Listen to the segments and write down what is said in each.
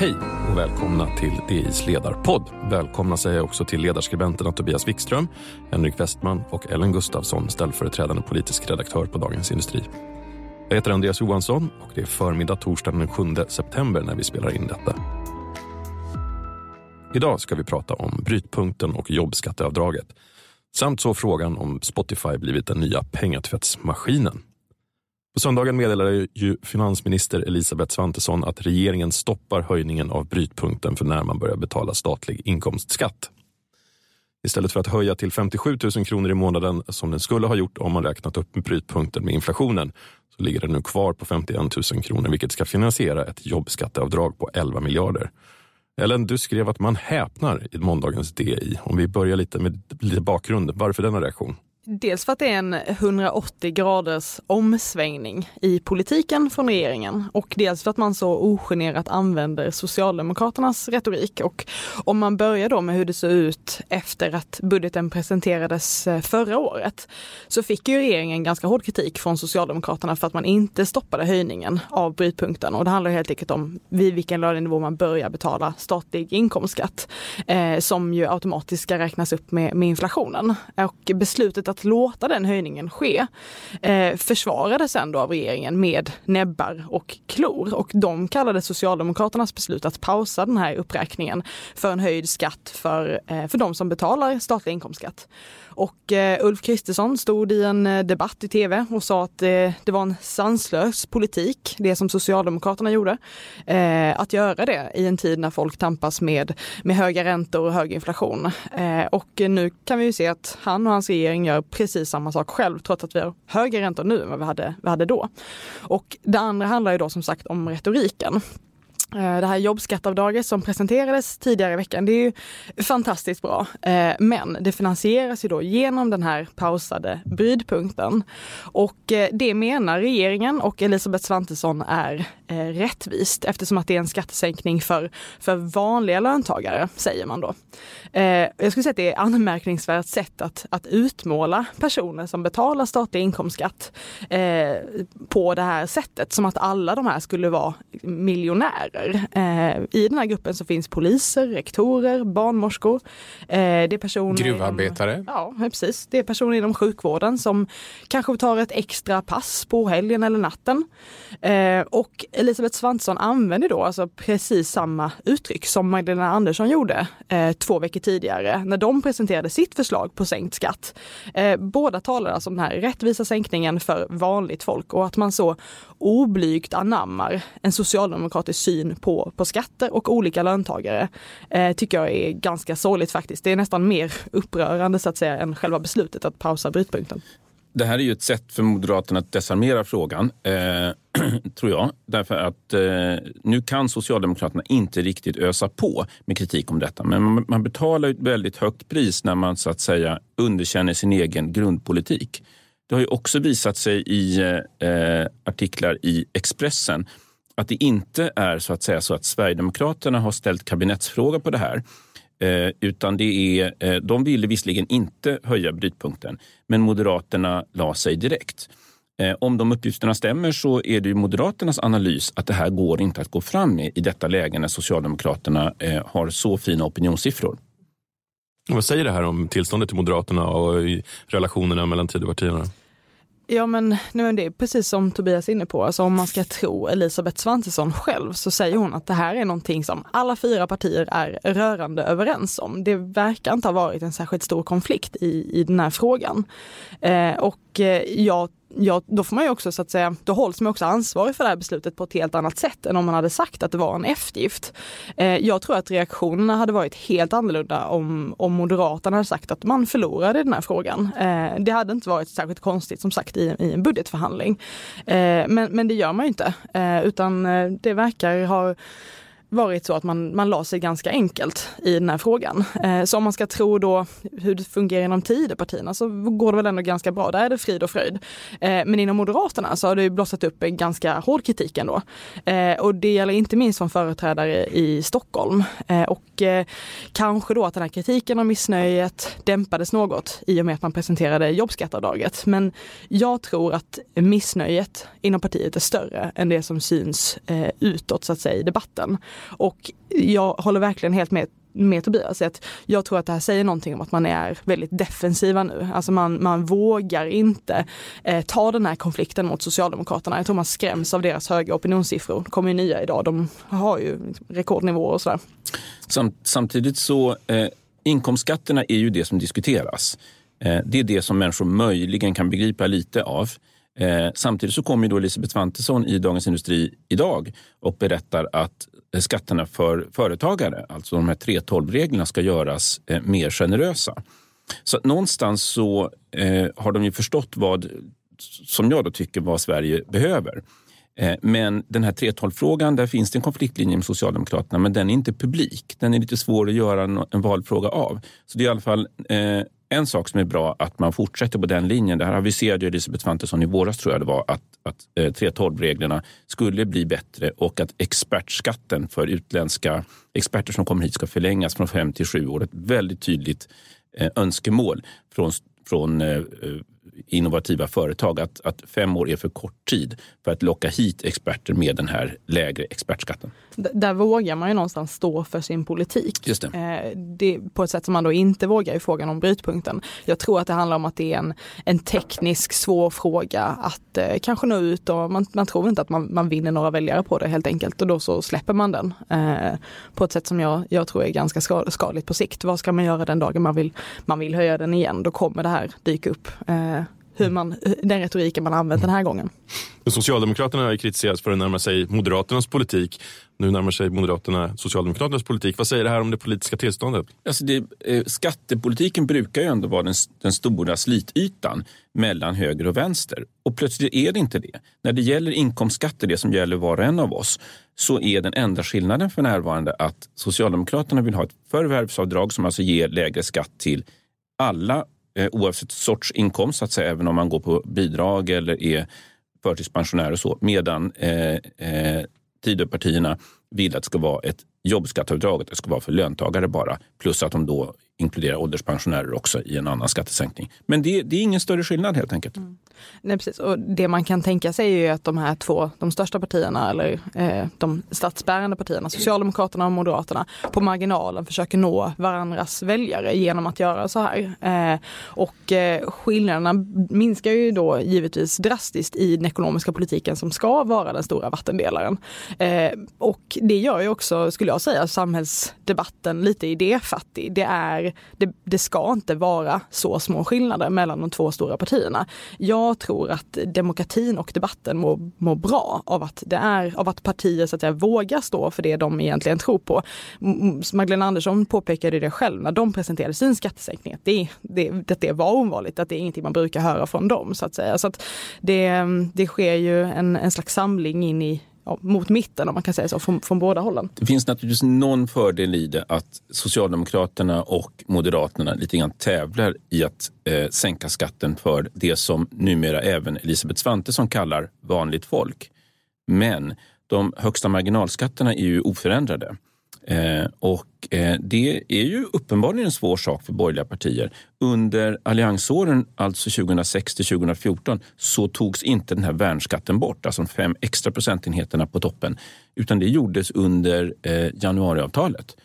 Hej och välkomna till DIs ledarpodd. Välkomna säger jag också till ledarskribenterna Tobias Wikström, Henrik Westman och Ellen Gustafsson, ställföreträdande politisk redaktör på Dagens Industri. Jag heter Andreas Johansson och det är förmiddag torsdagen den 7 september när vi spelar in detta. Idag ska vi prata om brytpunkten och jobbskatteavdraget samt så frågan om Spotify blivit den nya pengatvättsmaskinen. På söndagen meddelade ju finansminister Elisabeth Svantesson att regeringen stoppar höjningen av brytpunkten för när man börjar betala statlig inkomstskatt. Istället för att höja till 57 000 kronor i månaden som den skulle ha gjort om man räknat upp brytpunkten med inflationen så ligger den nu kvar på 51 000 kronor vilket ska finansiera ett jobbskatteavdrag på 11 miljarder. Ellen, du skrev att man häpnar i måndagens DI. Om vi börjar lite med lite bakgrund. Varför denna reaktion? Dels för att det är en 180 graders omsvängning i politiken från regeringen och dels för att man så ogenerat använder Socialdemokraternas retorik. Och om man börjar då med hur det såg ut efter att budgeten presenterades eh, förra året så fick ju regeringen ganska hård kritik från Socialdemokraterna för att man inte stoppade höjningen av brytpunkten. Och det handlar helt enkelt om vid vilken lönenivå man börjar betala statlig inkomstskatt eh, som ju automatiskt ska räknas upp med, med inflationen. Och beslutet att att låta den höjningen ske eh, försvarades ändå av regeringen med näbbar och klor och de kallade Socialdemokraternas beslut att pausa den här uppräkningen för en höjd skatt för, eh, för de som betalar statlig inkomstskatt. Och eh, Ulf Kristersson stod i en eh, debatt i tv och sa att eh, det var en sanslös politik, det som Socialdemokraterna gjorde, eh, att göra det i en tid när folk tampas med, med höga räntor och hög inflation. Eh, och nu kan vi ju se att han och hans regering gör precis samma sak själv, trots att vi har högre räntor nu än vad vi hade, vi hade då. Och det andra handlar ju då som sagt om retoriken. Eh, det här jobbskattavdraget som presenterades tidigare i veckan, det är ju fantastiskt bra. Eh, men det finansieras ju då genom den här pausade brytpunkten. Och eh, det menar regeringen och Elisabeth Svantesson är rättvist eftersom att det är en skattesänkning för, för vanliga löntagare, säger man då. Jag skulle säga att det är anmärkningsvärt sätt att, att utmåla personer som betalar statlig inkomstskatt på det här sättet, som att alla de här skulle vara miljonärer rektorer. Eh, I den här gruppen så finns poliser, rektorer, barnmorskor. Eh, det är personer Gruvarbetare. Inom, ja, precis. Det är personer inom sjukvården som kanske tar ett extra pass på helgen eller natten. Eh, och Elisabeth Svantesson använder då alltså precis samma uttryck som Magdalena Andersson gjorde två veckor tidigare när de presenterade sitt förslag på sänkt skatt. båda talade alltså om den här rättvisa sänkningen för vanligt folk och att man så oblygt anammar en socialdemokratisk syn syn på, på skatter och olika löntagare eh, tycker jag är ganska sorgligt faktiskt. Det är nästan mer upprörande så att säga än själva beslutet att pausa brytpunkten. Det här är ju ett sätt för Moderaterna att desarmera frågan, eh, tror jag. Därför att eh, nu kan Socialdemokraterna inte riktigt ösa på med kritik om detta. Men man, man betalar ett väldigt högt pris när man så att säga underkänner sin egen grundpolitik. Det har ju också visat sig i eh, eh artiklar i Expressen att det inte är så att säga så att Sverigedemokraterna har ställt kabinettsfråga på det här. Eh, utan det är, eh, de ville visserligen inte höja brytpunkten, men Moderaterna la sig direkt. Eh, om de uppgifterna stämmer så är det Moderaternas analys att det här går inte att gå fram med i detta läge när Socialdemokraterna eh, har så fina opinionssiffror. Vad säger det här om tillståndet i Moderaterna och relationerna mellan Tidöpartierna? Ja men nu det är precis som Tobias är inne på, alltså om man ska tro Elisabeth Svantesson själv så säger hon att det här är någonting som alla fyra partier är rörande överens om. Det verkar inte ha varit en särskilt stor konflikt i, i den här frågan. Eh, och eh, jag ja, då får man ju också så att säga, då hålls man också ansvarig för det här beslutet på ett helt annat sätt än om man hade sagt att det var en eftergift. Eh, jag tror att reaktionerna hade varit helt annorlunda om, om Moderaterna hade sagt att man förlorade den här frågan. Eh, det hade inte varit särskilt konstigt som sagt i, i en budgetförhandling. Eh, men, men det gör man ju inte, eh, utan eh, det verkar ha varit så att man, man la sig ganska enkelt i den här frågan. Eh, så om man ska tro då hur det fungerar inom Tidöpartierna så går det väl ändå ganska bra. Där är det frid och fröjd. Eh, men inom Moderaterna så har det ju blossat upp en ganska hård kritik ändå. Eh, och det gäller inte minst från företrädare i Stockholm. Eh, och eh, kanske då att den här kritiken och missnöjet dämpades något i och med att man presenterade jobbskatteavdraget. Men jag tror att missnöjet inom partiet är större än det som syns eh, utåt så att säga i debatten. Och jag håller verkligen helt med med Tobias. Att jag tror att det här säger någonting om att man är väldigt defensiva nu. Alltså man, man vågar inte eh, ta den här konflikten mot Socialdemokraterna. Jag tror man skräms av deras höga opinionssiffror. Det kommer ju nya idag. De har ju rekordnivåer och sådär. Sam, samtidigt så eh, inkomstskatterna är ju det som diskuteras. Eh, det är det som människor möjligen kan begripa lite av. Eh, samtidigt så kommer då Elisabeth Svantesson i Dagens Industri idag och berättar att eh, skatterna för företagare, alltså de här 3.12-reglerna, ska göras eh, mer generösa. Så någonstans så eh, har de ju förstått vad, som jag då tycker, vad Sverige behöver. Eh, men den här 3.12-frågan, där finns det en konfliktlinje med Socialdemokraterna, men den är inte publik. Den är lite svår att göra en, valfråga av. Så det är i alla fall eh, en sak som är bra att man fortsätter på den linjen. Det här aviserade Elisabeth Svantesson i våras tror jag det var att, att eh, 3.12-reglerna skulle bli bättre och att expertskatten för utländska experter som kommer hit ska förlängas från fem till sju år. Ett väldigt tydligt önskemål från, från innovativa företag att, att fem år är för kort tid för att locka hit experter med den här lägre expertskatten. D där vågar man ju någonstans stå för sin politik. Just det. Eh, det. På ett sätt som man då inte vågar i frågan om brytpunkten. Jag tror att det handlar om att det är en, en teknisk svår fråga att eh, kanske nå ut och man, man tror inte att man, man vinner några väljare på det helt enkelt och då så släpper man den. Eh, på ett sätt som jag, jag tror är ganska skadligt på sikt. Vad ska man göra den dagen man vill, man vill höja den igen? Då kommer det här dyka upp. Eh, hur man, den retoriken man använt den här gången. Socialdemokraterna har kritiserats för att närma sig Moderaternas politik. Nu närmar sig Moderaterna Socialdemokraternas politik. Vad säger det här om det politiska tillståndet? Alltså det, eh, skattepolitiken brukar ju ändå vara den, den stora slitytan mellan höger och vänster. Och plötsligt är det inte det. När det gäller inkomstskatter, det som gäller var och en av oss, så är den enda skillnaden för närvarande att Socialdemokraterna vill ha ett förvärvsavdrag som alltså ger lägre skatt till alla Eh, oavsett sorts inkomst, så att säga, även om man går på bidrag eller är förtidspensionär och så. Medan eh, eh, Tidöpartierna vill att det ska vara ett jobbskatteavdraget, det ska vara för löntagare bara. Plus att de då inkluderar ålderspensionärer också i en annan skattesänkning. Men det, det är ingen större skillnad helt enkelt. Mm. Nej, precis. Och det man kan tänka sig är ju att de här två, de största partierna eller eh, de statsbärande partierna, Socialdemokraterna och Moderaterna, på marginalen försöker nå varandras väljare genom att göra så här. Eh, och eh, skillnaderna minskar ju då givetvis drastiskt i den ekonomiska politiken som ska vara den stora vattendelaren. Eh, och det gör ju också, skulle jag säga, samhällsdebatten lite idéfattig. Det, är, det, det ska inte vara så små skillnader mellan de två stora partierna. Jag tror att demokratin och debatten mår, mår bra av att det är av att partier så att säga, vågar stå för det de egentligen tror på. Magdalena Andersson påpekade det själv när de presenterade sin skattesänkning. Att det, det, att det var ovanligt, att det är ingenting man brukar höra från dem. Så att säga. Så att det, det sker ju en, en slags samling in i ja, mot mitten om man kan säga så, från, från båda hållen. Det finns naturligtvis någon fördel i det att Socialdemokraterna och Moderaterna lite grann tävlar i att eh, sänka skatten för det som numera även Elisabeth Svantesson kallar vanligt folk. Men de högsta marginalskatterna är ju oförändrade. Eh, och eh, det är ju uppenbarligen en svår sak för borgerliga partier. Under alliansåren, alltså 2006 till 2014, så togs inte den här värnskatten bort, alltså de fem extra procentenheterna på toppen, utan det gjordes under eh, januariavtalet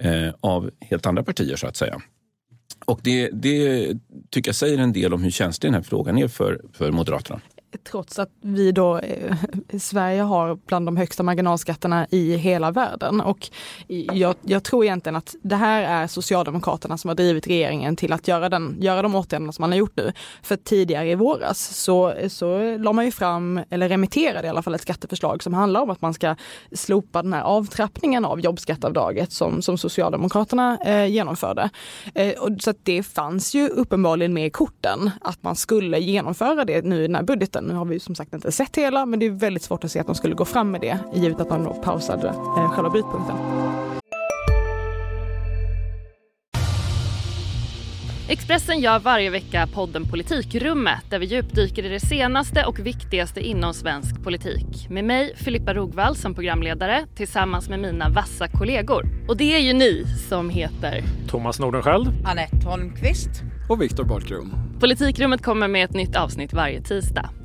eh, av helt andra partier så att säga. Och det, det tycker jag säger en del om hur känslig den här frågan är för, för Moderaterna trots att vi då, eh, Sverige har bland de högsta marginalskatterna i hela världen. Och jag, jag, tror egentligen att det här är Socialdemokraterna som har drivit regeringen till att göra, den, göra de åtgärderna som man har gjort nu. För tidigare i våras så, så la man ju fram, eller remitterade i alla fall ett skatteförslag som handlar om att man ska slopa den här avtrappningen av jobbskatteavdraget som, som Socialdemokraterna eh, genomförde. Eh, och så att det fanns ju uppenbarligen med i korten att man skulle genomföra det nu i den här budgeten budgeten. Nu har vi som sagt inte sett hela, men det är väldigt svårt att se att de skulle gå fram med det, givet att man då pausade eh, själva brytpunkten. Expressen gör varje vecka podden Politikrummet där vi djupdyker i det senaste och viktigaste inom svensk politik. Med mig, Filippa Rogvall, som programledare tillsammans med mina vassa kollegor. Och det är ju ni som heter Thomas Nordenskjöld, Anette Holmqvist och Viktor Bartkron. Politikrummet kommer med ett nytt avsnitt varje tisdag.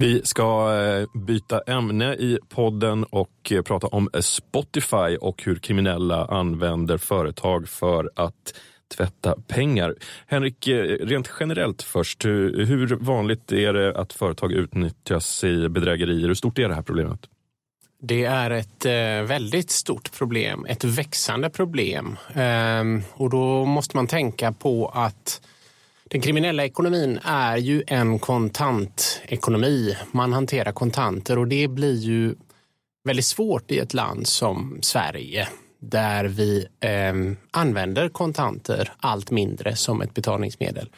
Vi ska eh, byta ämne i podden och eh, prata om Spotify och hur kriminella använder företag för att tvätta pengar. Henrik, eh, rent generellt först, hur vanligt är det att företag utnyttjas i bedrägerier? Hur stort är det här problemet? Det är ett väldigt stort problem, ett växande problem. Ehm, och då måste man tänka på att den kriminella ekonomin är ju en kontantekonomi. Man hanterar kontanter och det blir ju väldigt svårt i ett land som Sverige där vi eh, använder kontanter allt mindre som ett betalningsmedel.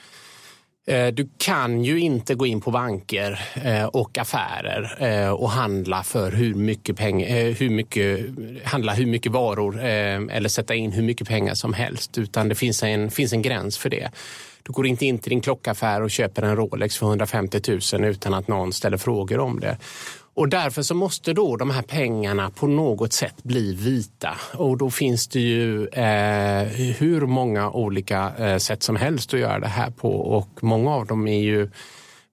Eh, du kan ju inte gå in på banker eh, och affärer eh, och handla för hur mycket pengar, eh, hur mycket, handla hur mycket varor eh, eller sätta in hur mycket pengar som helst utan det finns en, finns en gräns för det. Du går inte in till din klockaffär och köper en Rolex för 150 000 utan att någon ställer frågor om det. Och därför så måste då de här pengarna på något sätt bli vita. Och då finns det ju eh, hur många olika eh, sätt som helst att göra det här på. Och många av dem är ju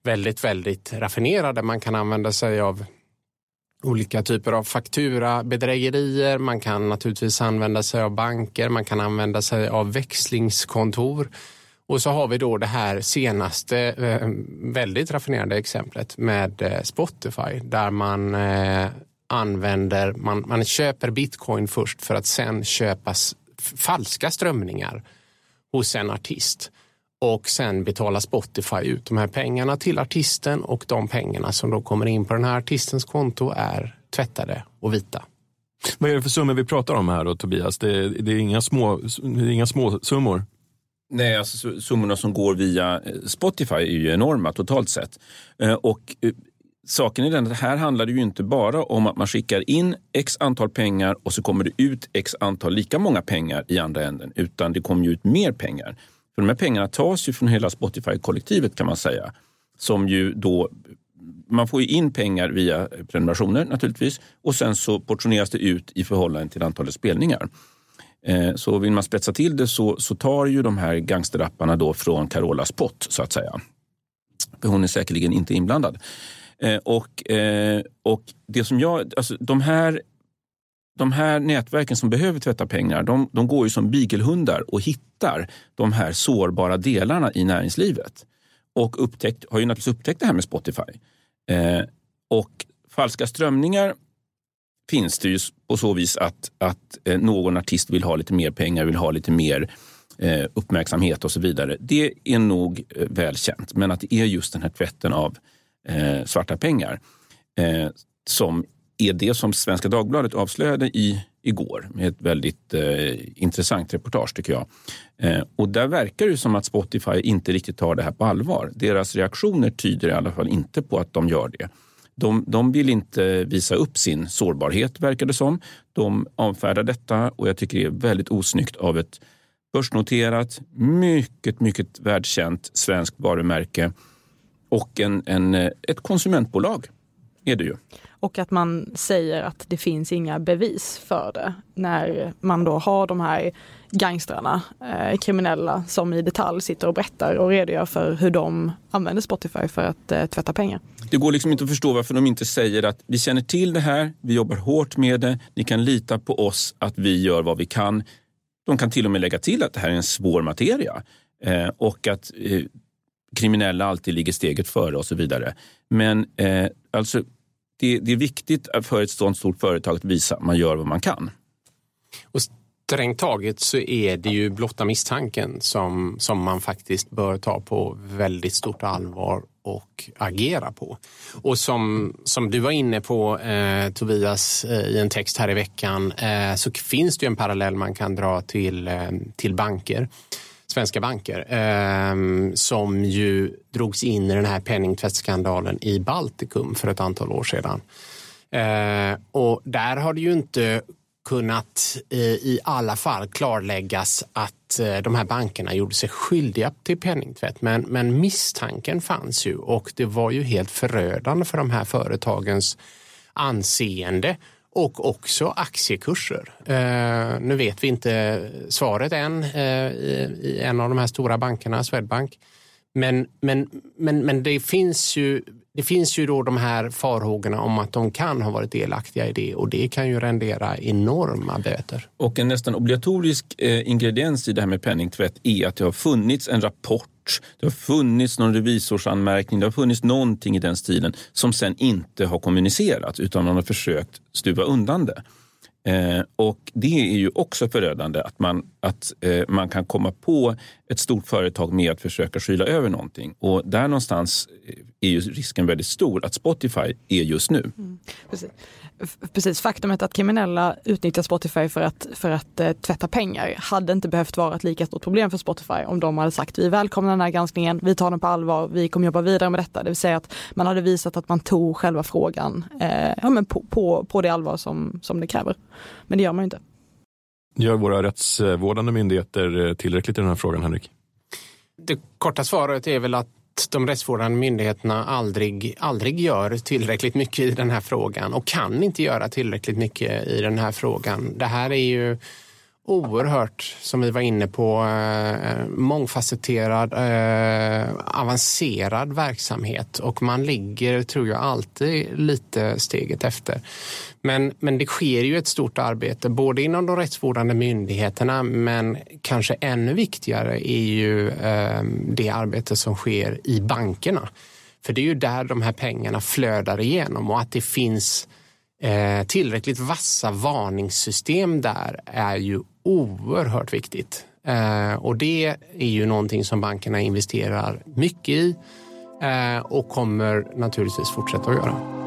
väldigt, väldigt raffinerade. Man kan använda sig av olika typer av fakturabedrägerier. Man kan naturligtvis använda sig av banker. Man kan använda sig av växlingskontor. Och så har vi då det här senaste eh, väldigt raffinerade exemplet med eh, Spotify där man eh, använder, man, man köper bitcoin först för att sen köpa falska strömningar hos en artist och sen betalar Spotify ut de här pengarna till artisten och de pengarna som då kommer in på den här artistens konto är tvättade och vita. Vad är det för summor vi pratar om här då Tobias? Det, det är, inga små, det är inga små summor. Nej, alltså summorna som går via eh, Spotify är ju enorma totalt sett. Eh, och eh, saken är den att här handlar det ju inte bara om att man skickar in x antal pengar och så kommer det ut x antal lika många pengar i andra änden, utan det kommer ju ut mer pengar. För de här pengarna tas ju från hela Spotify-kollektivet kan man säga. Som ju då, man får ju in pengar via prenumerationer naturligtvis och sen så portioneras det ut i förhållande till antalet spelningar. Eh, så vill man spetsa till det så, så tar ju de här gangsterrapparna då från Carolas pott så att säga. För hon är säkerligen inte inblandad. Eh, och, eh, och det som jag, alltså de här de här nätverken som behöver tvätta pengar, de, de går ju som bigelhundar och hittar de här sårbara delarna i näringslivet. Och upptäckt, har ju naturligtvis upptäckt det här med Spotify. Eh, och falska strömningar finns det ju på så vis att, att eh, någon artist vill ha lite mer pengar, vill ha lite mer eh, uppmärksamhet och så vidare. Det är nog eh, väl välkänt. Men att det är just den här tvätten av svarta pengar som är det som Svenska Dagbladet avslöjade i, igår med ett väldigt eh, intressant reportage tycker jag. Eh, och där verkar det som att Spotify inte riktigt tar det här på allvar. Deras reaktioner tyder i alla fall inte på att de gör det. De, de vill inte visa upp sin sårbarhet, verkar det som. De avfärdar detta och jag tycker det är väldigt osnyggt av ett börsnoterat, mycket, mycket världskänt svenskt varumärke och en, en, ett konsumentbolag är det ju. Och att man säger att det finns inga bevis för det när man då har de här gangstrarna, eh, kriminella som i detalj sitter och berättar och redogör för hur de använder Spotify för att eh, tvätta pengar. Det går liksom inte att förstå varför de inte säger att vi känner till det här, vi jobbar hårt med det, ni kan lita på oss att vi gör vad vi kan. De kan till och med lägga till att det här är en svår materia eh, och att eh, kriminella alltid ligger steget före och så vidare. Men eh, alltså, det, det, är viktigt för ett sådant stort företag att visa att man gör vad man kan. Och strängt taget så är det ju blotta misstanken som, som man faktiskt bör ta på väldigt stort allvar och agera på. Och som, som du var inne på eh, Tobias eh, i en text här i veckan eh, så finns det ju en parallell man kan dra till, eh, till banker svenska banker eh, som ju drogs in i den här penningtvättsskandalen i Baltikum för ett antal år sedan. Eh, och där har det ju inte kunnat eh, i alla fall klarläggas att eh, de här bankerna gjorde sig skyldiga till penningtvätt. Men, men misstanken fanns ju och det var ju helt förödande för de här företagens anseende och också aktiekurser. Eh, nu vet vi inte svaret än eh, i, i, en av de här stora bankerna, Swedbank. Men, men, men, men det finns ju det finns ju då de här farhågorna om att de kan ha varit delaktiga i det och det kan ju rendera enorma böter. Och en nästan obligatorisk eh, ingrediens i det här med penningtvätt är att det har funnits en rapport, det har funnits någon revisorsanmärkning, det har funnits någonting i den stilen som sen inte har kommunicerats utan man har försökt stuva undan det. Eh, och det är ju också förödande att, man, att eh, man kan komma på ett stort företag med att försöka skyla över någonting. Och där någonstans är ju risken väldigt stor att Spotify är just nu. Mm, precis. precis. Faktumet att kriminella utnyttjar Spotify för att, för att eh, tvätta pengar hade inte behövt vara ett lika stort problem för Spotify om de hade sagt vi välkomnar den här granskningen, vi tar den på allvar, vi kommer jobba vidare med detta. Det vill säga att man hade visat att man tog själva frågan eh, ja, men på, på, på det allvar som, som det kräver. Men det gör man ju inte. Gör våra rättsvårdande myndigheter eh, tillräckligt i den här frågan, Henrik? Det korta svaret är väl att de rättsvårdande myndigheterna aldrig, aldrig gör tillräckligt mycket i den här frågan och kan inte göra tillräckligt mycket i den här frågan. Det här är ju oerhört, som vi var inne på, eh, mångfacetterad, eh, avancerad verksamhet och man ligger, tror jag, alltid lite steget efter. Men, men det sker ju ett stort arbete, både inom de rättsvårdande myndigheterna men kanske ännu viktigare är ju eh, det arbete som sker i bankerna. För det är ju där de här pengarna flödar igenom och att det finns eh, tillräckligt vassa varningssystem där är ju oerhört viktigt. Eh, och det är ju någonting som bankerna investerar mycket i eh, och kommer naturligtvis fortsätta att göra.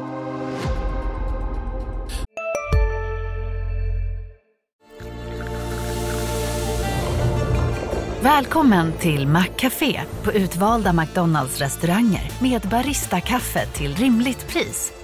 Välkommen till Maccafé på utvalda McDonalds restauranger med Baristakaffe till rimligt pris.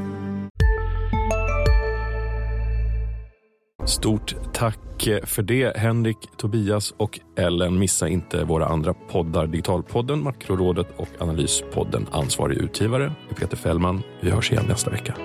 Stort tack för det Henrik, Tobias och Ellen. Missa inte våra andra poddar. Digitalpodden, Makrorådet och Analyspodden. Ansvarig utgivare är Peter Fällman. Vi hörs igen nästa vecka.